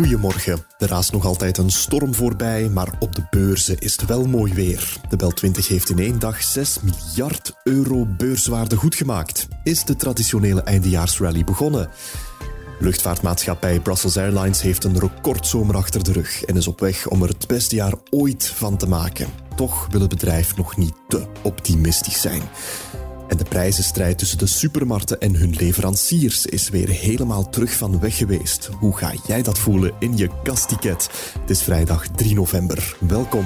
Goedemorgen. Er raast nog altijd een storm voorbij, maar op de beurzen is het wel mooi weer. De Bel 20 heeft in één dag 6 miljard euro beurswaarde goedgemaakt. Is de traditionele eindejaarsrally begonnen? Luchtvaartmaatschappij Brussels Airlines heeft een recordzomer achter de rug en is op weg om er het beste jaar ooit van te maken. Toch wil het bedrijf nog niet te optimistisch zijn. En de prijzenstrijd tussen de supermarkten en hun leveranciers is weer helemaal terug van weg geweest. Hoe ga jij dat voelen in je kastticket? Het is vrijdag 3 november. Welkom.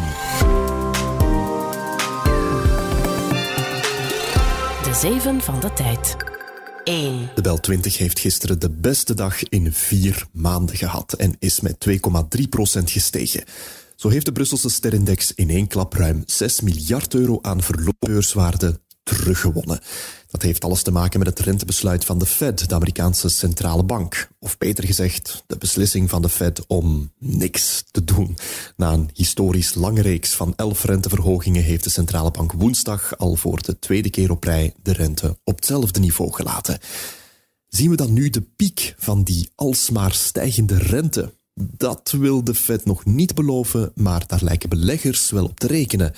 De zeven van de tijd. 1. De Bel 20 heeft gisteren de beste dag in vier maanden gehad en is met 2,3% gestegen. Zo heeft de Brusselse sterindex in één klap ruim 6 miljard euro aan verloren beurswaarde teruggewonnen. Dat heeft alles te maken met het rentebesluit van de Fed, de Amerikaanse centrale bank. Of beter gezegd, de beslissing van de Fed om niks te doen. Na een historisch lange reeks van elf renteverhogingen heeft de centrale bank woensdag al voor de tweede keer op rij de rente op hetzelfde niveau gelaten. Zien we dan nu de piek van die alsmaar stijgende rente? Dat wil de Fed nog niet beloven, maar daar lijken beleggers wel op te rekenen.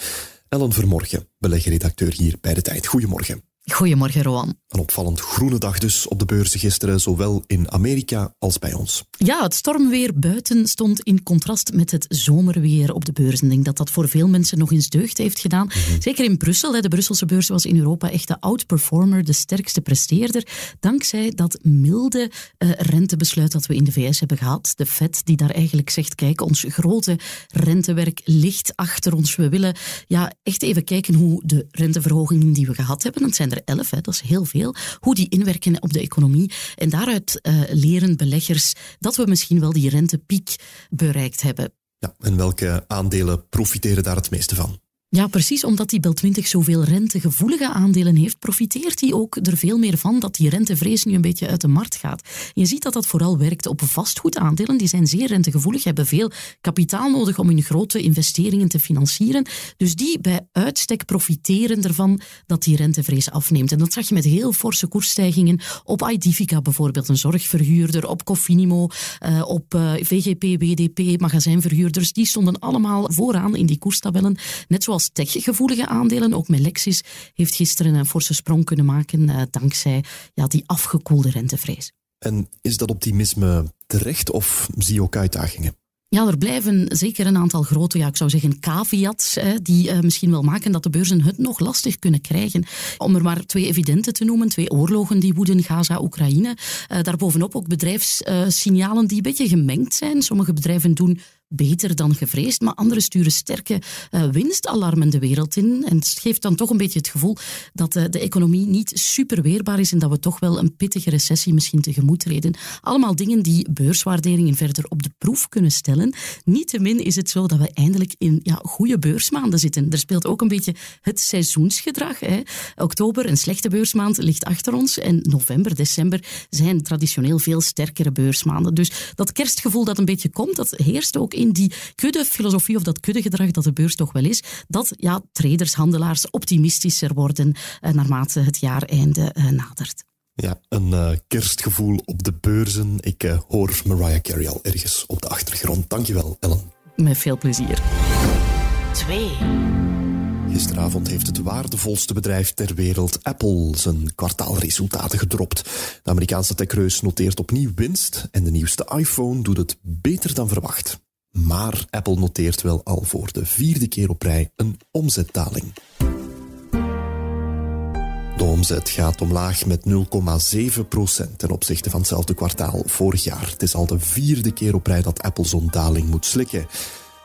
Ellen Vermorgen, beleggerredacteur hier bij De Tijd. Goedemorgen. Goedemorgen, Roan. Een opvallend groene dag dus op de beurzen gisteren, zowel in Amerika als bij ons. Ja, het stormweer buiten stond in contrast met het zomerweer op de beurzen. Ik denk dat dat voor veel mensen nog eens deugd heeft gedaan. Mhm. Zeker in Brussel. De Brusselse beurs was in Europa echt de outperformer, de sterkste presteerder. Dankzij dat milde uh, rentebesluit dat we in de VS hebben gehad. De Fed die daar eigenlijk zegt, kijk, ons grote rentewerk ligt achter ons. We willen ja, echt even kijken hoe de renteverhogingen die we gehad hebben, dat zijn er 11, hè, dat is heel veel, hoe die inwerken op de economie. En daaruit uh, leren beleggers dat we misschien wel die rentepiek bereikt hebben. Ja, en welke aandelen profiteren daar het meeste van? Ja, precies omdat die Bel 20 zoveel rentegevoelige aandelen heeft, profiteert hij ook er veel meer van dat die rentevrees nu een beetje uit de markt gaat. Je ziet dat dat vooral werkt op vastgoedaandelen. Die zijn zeer rentegevoelig, hebben veel kapitaal nodig om hun grote investeringen te financieren. Dus die bij uitstek profiteren ervan dat die rentevrees afneemt. En dat zag je met heel forse koersstijgingen op Idifica bijvoorbeeld, een zorgverhuurder, op Cofinimo, uh, op uh, VGP, WDP, magazijnverhuurders. Die stonden allemaal vooraan in die koerstabellen, net zoals techgevoelige aandelen. Ook Melexis heeft gisteren een forse sprong kunnen maken uh, dankzij ja, die afgekoelde rentevrees. En is dat optimisme terecht of zie je ook uitdagingen? Ja, er blijven zeker een aantal grote, ja, ik zou zeggen, caveats, hè, die uh, misschien wel maken dat de beurzen het nog lastig kunnen krijgen. Om er maar twee evidente te noemen, twee oorlogen die woeden, Gaza, Oekraïne. Uh, daarbovenop ook bedrijfssignalen die een beetje gemengd zijn. Sommige bedrijven doen beter dan gevreesd, maar anderen sturen sterke uh, winstalarmen de wereld in. En het geeft dan toch een beetje het gevoel dat uh, de economie niet super weerbaar is en dat we toch wel een pittige recessie misschien tegemoet treden. Allemaal dingen die beurswaarderingen verder op de proef kunnen stellen. Niettemin is het zo dat we eindelijk in ja, goede beursmaanden zitten. Er speelt ook een beetje het seizoensgedrag. Hè. Oktober, een slechte beursmaand, ligt achter ons. En november, december zijn traditioneel veel sterkere beursmaanden. Dus dat kerstgevoel dat een beetje komt, dat heerst ook in die kudde-filosofie of dat kuddegedrag dat de beurs toch wel is, dat ja, traders, handelaars optimistischer worden uh, naarmate het jaareinde uh, nadert. Ja, een uh, kerstgevoel op de beurzen. Ik uh, hoor Mariah Carey al ergens op de achtergrond. Dankjewel, Ellen. Met veel plezier. 2. Gisteravond heeft het waardevolste bedrijf ter wereld, Apple, zijn kwartaalresultaten gedropt. De Amerikaanse techreus noteert opnieuw winst en de nieuwste iPhone doet het beter dan verwacht. Maar Apple noteert wel al voor de vierde keer op rij een omzetdaling. De omzet gaat omlaag met 0,7% ten opzichte van hetzelfde kwartaal vorig jaar. Het is al de vierde keer op rij dat Apple zo'n daling moet slikken.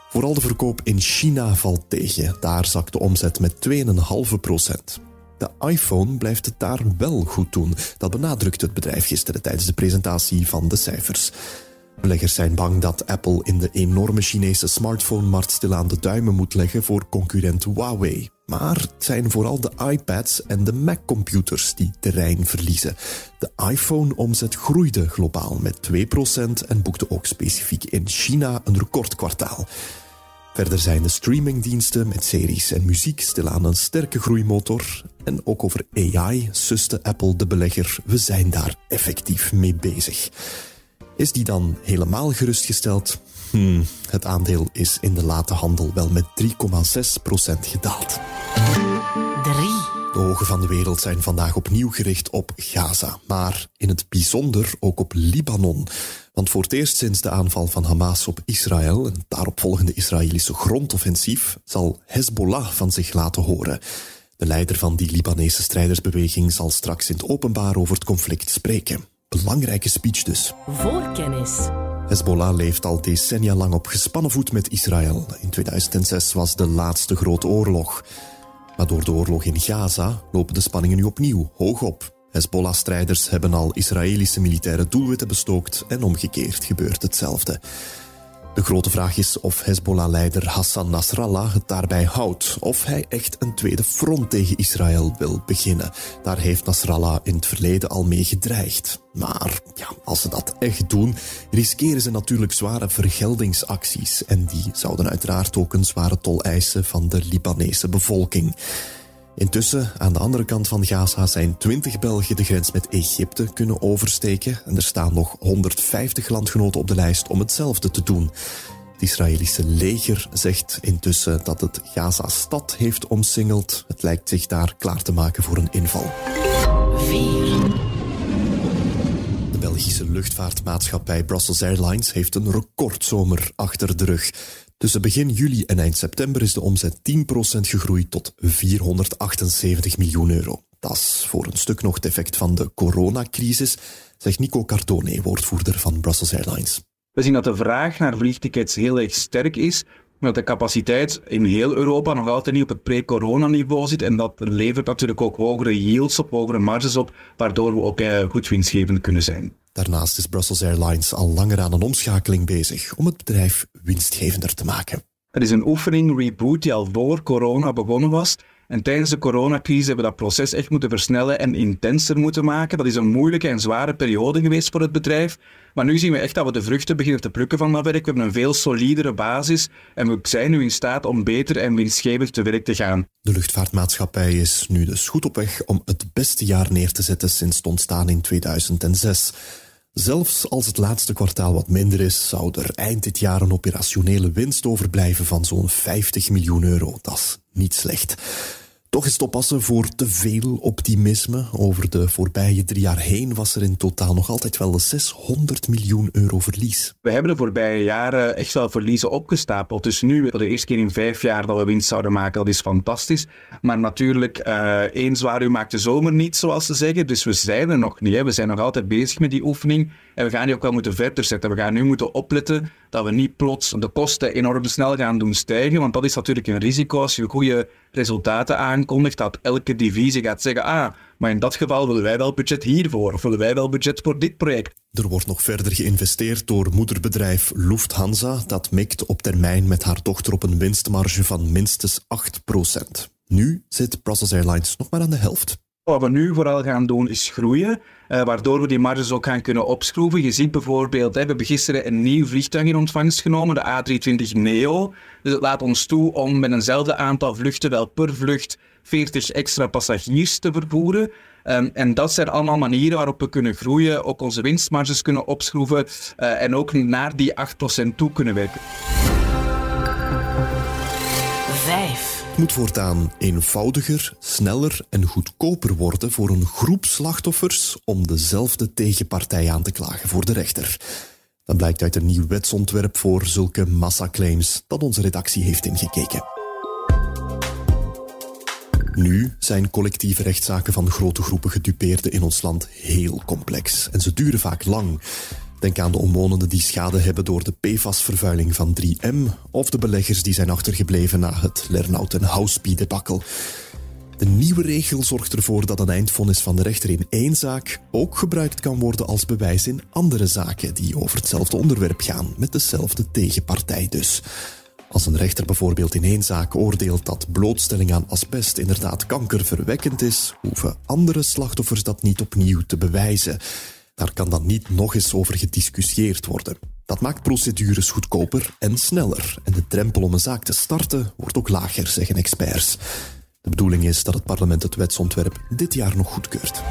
Vooral de verkoop in China valt tegen. Daar zakt de omzet met 2,5% De iPhone blijft het daar wel goed doen. Dat benadrukt het bedrijf gisteren tijdens de presentatie van de cijfers. Beleggers zijn bang dat Apple in de enorme Chinese smartphone-markt stilaan de duimen moet leggen voor concurrent Huawei. Maar het zijn vooral de iPads en de Mac-computers die terrein verliezen. De iPhone-omzet groeide globaal met 2% en boekte ook specifiek in China een recordkwartaal. Verder zijn de streamingdiensten met series en muziek stilaan een sterke groeimotor. En ook over AI suste Apple de belegger, we zijn daar effectief mee bezig. Is die dan helemaal gerustgesteld? Hmm, het aandeel is in de late handel wel met 3,6% gedaald. 3. De ogen van de wereld zijn vandaag opnieuw gericht op Gaza, maar in het bijzonder ook op Libanon. Want voor het eerst sinds de aanval van Hamas op Israël en daaropvolgende Israëlische grondoffensief zal Hezbollah van zich laten horen. De leider van die Libanese strijdersbeweging zal straks in het openbaar over het conflict spreken. Belangrijke speech dus. Voorkennis. Hezbollah leeft al decennia lang op gespannen voet met Israël. In 2006 was de laatste grote oorlog. Maar door de oorlog in Gaza lopen de spanningen nu opnieuw hoog op. Hezbollah-strijders hebben al Israëlische militaire doelwitten bestookt en omgekeerd gebeurt hetzelfde. De grote vraag is of Hezbollah-leider Hassan Nasrallah het daarbij houdt, of hij echt een tweede front tegen Israël wil beginnen. Daar heeft Nasrallah in het verleden al mee gedreigd. Maar ja, als ze dat echt doen, riskeren ze natuurlijk zware vergeldingsacties en die zouden uiteraard ook een zware tol eisen van de Libanese bevolking. Intussen, aan de andere kant van Gaza zijn 20 Belgen de grens met Egypte kunnen oversteken en er staan nog 150 landgenoten op de lijst om hetzelfde te doen. Het Israëlische leger zegt intussen dat het Gaza-stad heeft omsingeld. Het lijkt zich daar klaar te maken voor een inval. 4. De Belgische luchtvaartmaatschappij Brussels Airlines heeft een recordzomer achter de rug. Tussen begin juli en eind september is de omzet 10% gegroeid tot 478 miljoen euro. Dat is voor een stuk nog het effect van de coronacrisis, zegt Nico Cardone, woordvoerder van Brussels Airlines. We zien dat de vraag naar vliegtickets heel erg sterk is, maar dat de capaciteit in heel Europa nog altijd niet op het pre-corona-niveau zit. En dat levert natuurlijk ook hogere yields op, hogere marges op, waardoor we ook eh, goed winstgevend kunnen zijn. Daarnaast is Brussels Airlines al langer aan een omschakeling bezig om het bedrijf winstgevender te maken. Het is een oefening, reboot, die al voor corona begonnen was. En tijdens de coronacrisis hebben we dat proces echt moeten versnellen en intenser moeten maken. Dat is een moeilijke en zware periode geweest voor het bedrijf. Maar nu zien we echt dat we de vruchten beginnen te plukken van dat werk. We hebben een veel solidere basis en we zijn nu in staat om beter en winstgevend te werk te gaan. De luchtvaartmaatschappij is nu dus goed op weg om het beste jaar neer te zetten sinds het ontstaan in 2006. Zelfs als het laatste kwartaal wat minder is, zou er eind dit jaar een operationele winst overblijven van zo'n 50 miljoen euro. Dat is niet slecht. Toch is het oppassen voor te veel optimisme. Over de voorbije drie jaar heen was er in totaal nog altijd wel 600 miljoen euro verlies. We hebben de voorbije jaren echt wel verliezen opgestapeld. Dus nu, voor de eerste keer in vijf jaar dat we winst zouden maken, dat is fantastisch. Maar natuurlijk, uh, één zwaar uur maakt de zomer niet, zoals ze zeggen. Dus we zijn er nog niet. We zijn nog altijd bezig met die oefening. En we gaan die ook wel moeten verder zetten. We gaan nu moeten opletten dat we niet plots de kosten enorm snel gaan doen stijgen. Want dat is natuurlijk een risico als je goede resultaten aankondigt, dat elke divisie gaat zeggen, ah, maar in dat geval willen wij wel budget hiervoor, of willen wij wel budget voor dit project. Er wordt nog verder geïnvesteerd door moederbedrijf Lufthansa, dat mikt op termijn met haar dochter op een winstmarge van minstens 8%. Nu zit Brussels Airlines nog maar aan de helft. Wat we nu vooral gaan doen is groeien, uh, waardoor we die marges ook gaan kunnen opschroeven. Je ziet bijvoorbeeld, hè, we hebben gisteren een nieuw vliegtuig in ontvangst genomen, de A320 Neo. Dus het laat ons toe om met eenzelfde aantal vluchten wel per vlucht 40 extra passagiers te vervoeren. Um, en dat zijn allemaal manieren waarop we kunnen groeien, ook onze winstmarges kunnen opschroeven uh, en ook naar die 8% toe kunnen werken. Het moet voortaan eenvoudiger, sneller en goedkoper worden voor een groep slachtoffers om dezelfde tegenpartij aan te klagen voor de rechter. Dat blijkt uit een nieuw wetsontwerp voor zulke massaclaims dat onze redactie heeft ingekeken. Nu zijn collectieve rechtszaken van grote groepen gedupeerden in ons land heel complex en ze duren vaak lang. Denk aan de omwonenden die schade hebben door de PFAS-vervuiling van 3M of de beleggers die zijn achtergebleven na het Lernout en Houspie-debakkel. De nieuwe regel zorgt ervoor dat een eindvonnis van de rechter in één zaak ook gebruikt kan worden als bewijs in andere zaken die over hetzelfde onderwerp gaan, met dezelfde tegenpartij dus. Als een rechter bijvoorbeeld in één zaak oordeelt dat blootstelling aan asbest inderdaad kankerverwekkend is, hoeven andere slachtoffers dat niet opnieuw te bewijzen. Daar kan dan niet nog eens over gediscussieerd worden. Dat maakt procedures goedkoper en sneller. En de drempel om een zaak te starten wordt ook lager, zeggen experts. De bedoeling is dat het parlement het wetsontwerp dit jaar nog goedkeurt.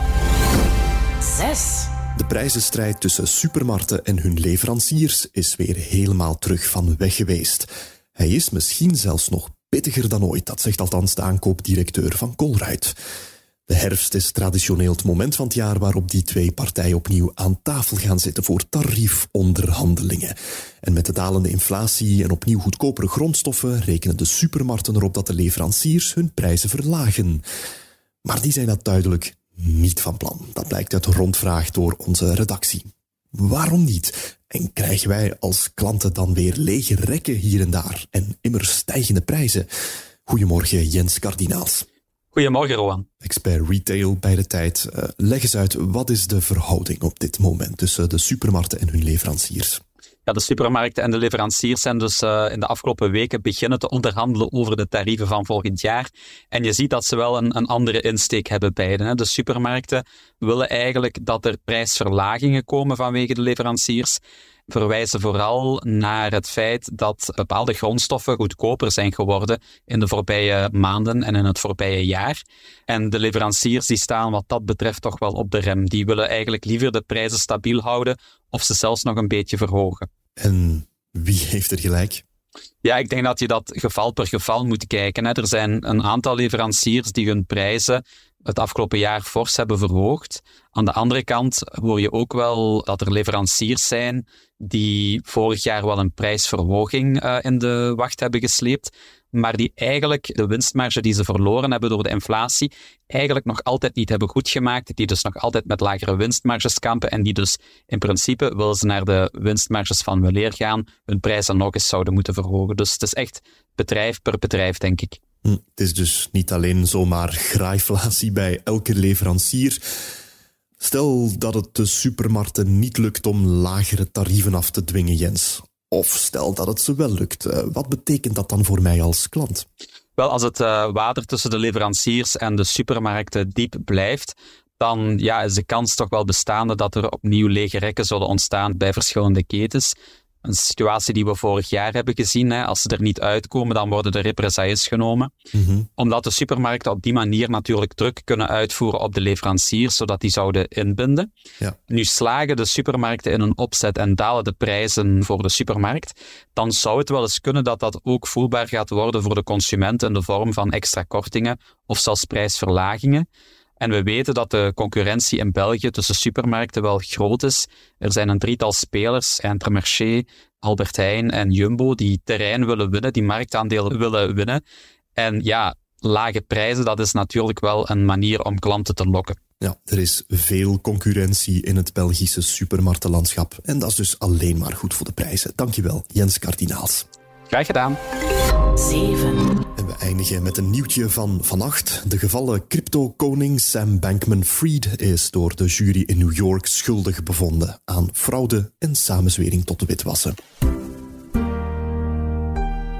6. De prijzenstrijd tussen supermarkten en hun leveranciers is weer helemaal terug van weg geweest. Hij is misschien zelfs nog pittiger dan ooit, dat zegt althans de aankoopdirecteur van Colruyt. De herfst is traditioneel het moment van het jaar waarop die twee partijen opnieuw aan tafel gaan zitten voor tariefonderhandelingen. En met de dalende inflatie en opnieuw goedkopere grondstoffen rekenen de supermarkten erop dat de leveranciers hun prijzen verlagen. Maar die zijn dat duidelijk niet van plan. Dat blijkt uit rondvraag door onze redactie. Waarom niet? En krijgen wij als klanten dan weer lege rekken hier en daar en immer stijgende prijzen? Goedemorgen, Jens Kardinaals. Goedemorgen, Rowan. Expert retail bij de tijd. Uh, leg eens uit, wat is de verhouding op dit moment tussen de supermarkten en hun leveranciers? Ja, de supermarkten en de leveranciers zijn dus uh, in de afgelopen weken beginnen te onderhandelen over de tarieven van volgend jaar. En je ziet dat ze wel een, een andere insteek hebben beiden. Hè. De supermarkten willen eigenlijk dat er prijsverlagingen komen vanwege de leveranciers verwijzen vooral naar het feit dat bepaalde grondstoffen goedkoper zijn geworden in de voorbije maanden en in het voorbije jaar. En de leveranciers die staan wat dat betreft toch wel op de rem. Die willen eigenlijk liever de prijzen stabiel houden of ze zelfs nog een beetje verhogen. En wie heeft er gelijk? Ja, ik denk dat je dat geval per geval moet kijken. Er zijn een aantal leveranciers die hun prijzen het afgelopen jaar fors hebben verhoogd. Aan de andere kant hoor je ook wel dat er leveranciers zijn die vorig jaar wel een prijsverhoging uh, in de wacht hebben gesleept, maar die eigenlijk de winstmarge die ze verloren hebben door de inflatie eigenlijk nog altijd niet hebben goedgemaakt, die dus nog altijd met lagere winstmarges kampen en die dus in principe, willen ze naar de winstmarges van weleer gaan, hun prijzen nog eens zouden moeten verhogen. Dus het is echt bedrijf per bedrijf, denk ik. Hm, het is dus niet alleen zomaar graaiflatie bij elke leverancier. Stel dat het de supermarkten niet lukt om lagere tarieven af te dwingen, Jens. Of stel dat het ze wel lukt. Eh, wat betekent dat dan voor mij als klant? Wel, als het uh, water tussen de leveranciers en de supermarkten diep blijft, dan ja, is de kans toch wel bestaande dat er opnieuw lege rekken zullen ontstaan bij verschillende ketens. Een situatie die we vorig jaar hebben gezien. Hè. Als ze er niet uitkomen, dan worden de represailles genomen. Mhm. Omdat de supermarkten op die manier natuurlijk druk kunnen uitvoeren op de leveranciers, zodat die zouden inbinden. Ja. Nu slagen de supermarkten in een opzet en dalen de prijzen voor de supermarkt. Dan zou het wel eens kunnen dat dat ook voelbaar gaat worden voor de consument in de vorm van extra kortingen of zelfs prijsverlagingen. En we weten dat de concurrentie in België tussen supermarkten wel groot is. Er zijn een drietal spelers, Intermarché, Albert Heijn en Jumbo, die terrein willen winnen, die marktaandelen willen winnen. En ja, lage prijzen, dat is natuurlijk wel een manier om klanten te lokken. Ja, er is veel concurrentie in het Belgische supermarktenlandschap. En dat is dus alleen maar goed voor de prijzen. Dankjewel, Jens Kardinaals. Graag gedaan. 7. En we eindigen met een nieuwtje van vannacht. De gevallen crypto-koning Sam Bankman-Fried is door de jury in New York schuldig bevonden aan fraude en samenzwering tot witwassen.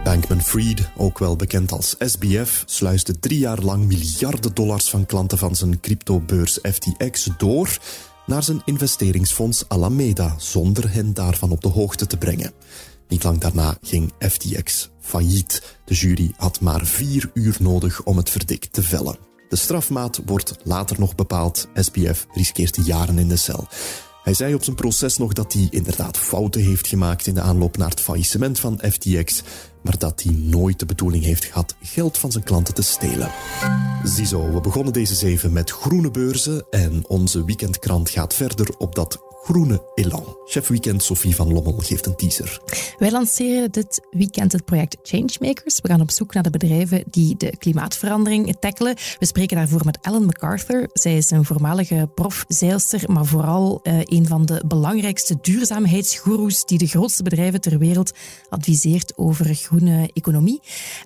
Bankman-Fried, ook wel bekend als SBF, sluisde drie jaar lang miljarden dollars van klanten van zijn cryptobeurs FTX door naar zijn investeringsfonds Alameda, zonder hen daarvan op de hoogte te brengen. Niet lang daarna ging FTX failliet. De jury had maar vier uur nodig om het verdikt te vellen. De strafmaat wordt later nog bepaald. SBF riskeert jaren in de cel. Hij zei op zijn proces nog dat hij inderdaad fouten heeft gemaakt in de aanloop naar het faillissement van FTX, maar dat hij nooit de bedoeling heeft gehad geld van zijn klanten te stelen. Ziezo, we begonnen deze zeven met groene beurzen en onze weekendkrant gaat verder op dat groene elan. Chef Weekend Sophie van Lommel geeft een teaser. Wij lanceren dit weekend het project Changemakers. We gaan op zoek naar de bedrijven die de klimaatverandering tackelen. We spreken daarvoor met Ellen MacArthur. Zij is een voormalige profzeilster, maar vooral uh, een van de belangrijkste duurzaamheidsgoeroes die de grootste bedrijven ter wereld adviseert over groene economie.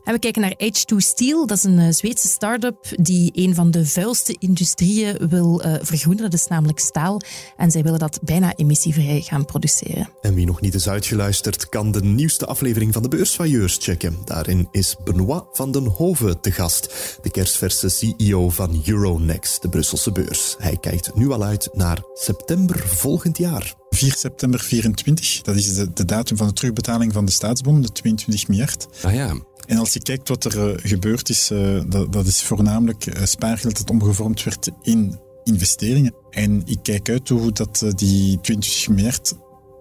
En we kijken naar H2 Steel. Dat is een uh, Zweedse start-up die een van de vuilste industrieën wil uh, vergroenen. Dat is namelijk staal. En zij willen dat bijna emissievrij gaan produceren. En wie nog niet is uitgeluisterd, kan de nieuwste aflevering van de Beursvailleurs checken. Daarin is Benoit van den Hoven te gast, de kerstverse CEO van Euronext, de Brusselse beurs. Hij kijkt nu al uit naar september volgend jaar. 4 september 24, dat is de, de datum van de terugbetaling van de staatsbond, de 22 miljard. Ah ja. En als je kijkt wat er uh, gebeurd is, uh, dat, dat, is voornamelijk uh, spaargeld dat omgevormd werd in investeringen. En ik kijk uit hoe dat die 20 miljard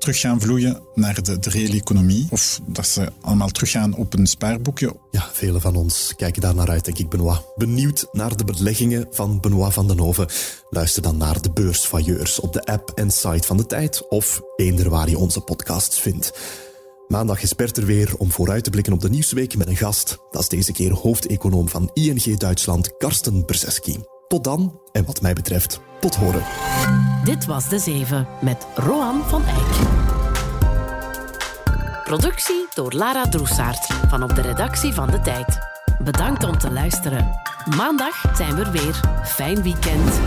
terug gaan vloeien naar de, de reële economie. Of dat ze allemaal teruggaan op een spaarboekje. Ja, velen van ons kijken daar naar uit, denk ik, Benoit. Benieuwd naar de beleggingen van Benoit van den Hoven? Luister dan naar de beursvailleurs op de app en site van de tijd of eender waar je onze podcasts vindt. Maandag is Bert er weer om vooruit te blikken op de nieuwsweek met een gast. Dat is deze keer hoofdeconoom van ING Duitsland, Karsten Brzeski. Tot dan, en wat mij betreft, tot horen. Dit was De Zeven met Roan van Eyck. Productie door Lara Droesaert van op de redactie van De Tijd. Bedankt om te luisteren. Maandag zijn we er weer. Fijn weekend.